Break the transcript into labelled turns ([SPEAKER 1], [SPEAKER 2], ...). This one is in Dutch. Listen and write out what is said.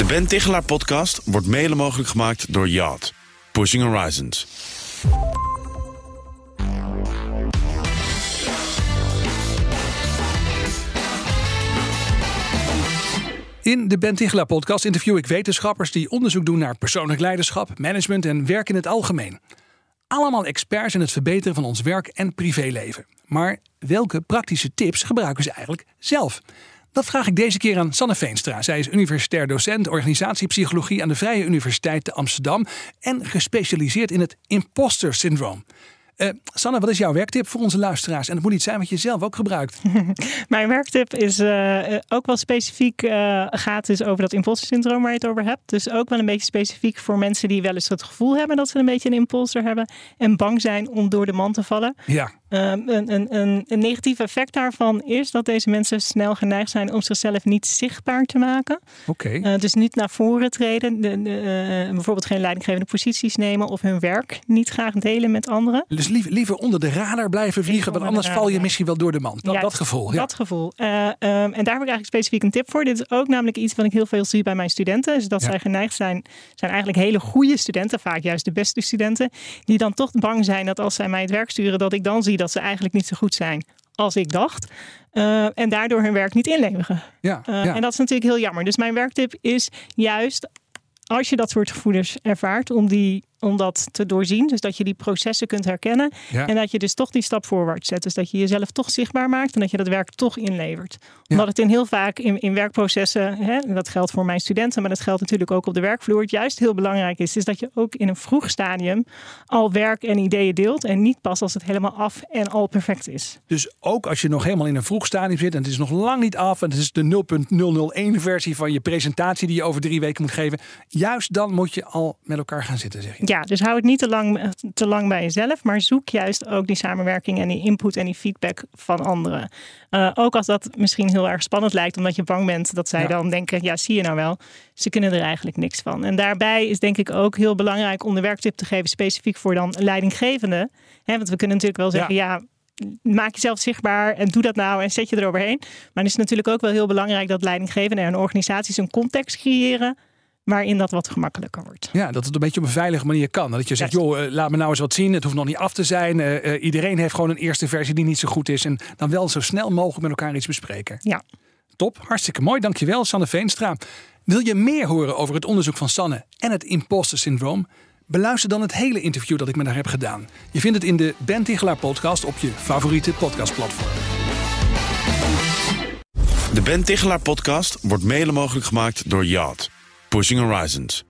[SPEAKER 1] De Ben Tichelaar podcast wordt mede mogelijk gemaakt door Yacht. Pushing Horizons.
[SPEAKER 2] In de Ben Tichelaar podcast interview ik wetenschappers die onderzoek doen naar persoonlijk leiderschap, management en werk in het algemeen. Allemaal experts in het verbeteren van ons werk en privéleven. Maar welke praktische tips gebruiken ze eigenlijk zelf? Dat vraag ik deze keer aan Sanne Veenstra. Zij is universitair docent organisatiepsychologie aan de Vrije Universiteit te Amsterdam en gespecialiseerd in het imposter syndroom. Uh, Sanne, wat is jouw werktip voor onze luisteraars? En het moet niet zijn wat je zelf ook gebruikt.
[SPEAKER 3] Mijn werktip is uh, ook wel specifiek, uh, gaat dus over dat imposter-syndroom waar je het over hebt. Dus ook wel een beetje specifiek voor mensen die wel eens het gevoel hebben dat ze een beetje een imposter hebben. En bang zijn om door de man te vallen.
[SPEAKER 2] Ja.
[SPEAKER 3] Um, een, een, een, een, negatief effect daarvan is dat deze mensen snel geneigd zijn om zichzelf niet zichtbaar te maken.
[SPEAKER 2] Oké. Okay.
[SPEAKER 3] dus niet naar voren treden. De, de, bijvoorbeeld geen leidinggevende posities nemen of hun werk niet graag delen met anderen.
[SPEAKER 2] Dus liever, liever onder de radar blijven vliegen, want anders val je misschien wel door de mand. Dat,
[SPEAKER 3] ja,
[SPEAKER 2] dat gevoel. Ja.
[SPEAKER 3] Dat gevoel. Uh, um, en daar heb ik eigenlijk specifiek een tip voor. Dit is ook namelijk iets wat ik heel veel zie bij mijn studenten. Is dat ja. zij geneigd zijn, zijn eigenlijk hele goede studenten, vaak juist de beste studenten, die dan toch bang zijn dat als zij mij het werk sturen, dat ik dan zie dat ze eigenlijk niet zo goed zijn als ik dacht. Uh, en daardoor hun werk niet inleveren.
[SPEAKER 2] Ja,
[SPEAKER 3] uh,
[SPEAKER 2] ja.
[SPEAKER 3] En dat is natuurlijk heel jammer. Dus mijn werktip is juist als je dat soort gevoelens ervaart, om, die, om dat te doorzien. Dus dat je die processen kunt herkennen.
[SPEAKER 2] Ja.
[SPEAKER 3] En dat je dus toch die stap voorwaarts zet. Dus dat je jezelf toch zichtbaar maakt en dat je dat werk toch inlevert. Omdat het in heel vaak in, in werkprocessen, hè, en dat geldt voor mijn studenten, maar dat geldt natuurlijk ook op de werkvloer, het juist heel belangrijk is, is dat je ook in een vroeg stadium al werk en ideeën deelt. En niet pas als het helemaal af en al perfect is.
[SPEAKER 2] Dus ook als je nog helemaal in een vroeg stadium zit en het is nog lang niet af en het is de 0.001 versie van je presentatie die je over drie weken moet geven. Juist dan moet je al met elkaar gaan zitten, zeg je.
[SPEAKER 3] Ja, dus hou het niet te lang, te lang bij jezelf, maar zoek juist ook die samenwerking en die input en die feedback van anderen. Uh, ook als dat misschien heel erg spannend lijkt, omdat je bang bent dat zij
[SPEAKER 2] Ja.
[SPEAKER 3] dan denken, ja, zie je nou wel, ze kunnen er eigenlijk niks van. En daarbij is denk ik ook heel belangrijk om de werktip te geven, specifiek voor dan leidinggevende. Hè, want we kunnen natuurlijk wel zeggen, ja maak jezelf zichtbaar en doe dat nou en zet je eroverheen. Maar het is natuurlijk ook wel heel belangrijk dat leidinggevenden en organisaties een context creëren waarin dat wat gemakkelijker wordt.
[SPEAKER 2] Ja, dat het een beetje op een veilige manier kan. Dat je zegt,
[SPEAKER 3] Juist.
[SPEAKER 2] joh, eh, laat me nou eens wat zien. Het hoeft nog niet af te zijn. Eh, eh, iedereen heeft gewoon een eerste versie die niet zo goed is. En dan wel zo snel mogelijk met elkaar iets bespreken.
[SPEAKER 3] Ja.
[SPEAKER 2] Top, hartstikke mooi. Dankjewel, Sanne Veenstra. Wil je meer horen over het onderzoek van Sanne en het imposter syndroom? Beluister dan het hele interview dat ik met haar heb gedaan. Je vindt het in de Ben Tichelaar podcast op je favoriete podcastplatform.
[SPEAKER 1] De Ben Tichelaar podcast wordt mede mogelijk gemaakt door Yacht. Pushing Horizons.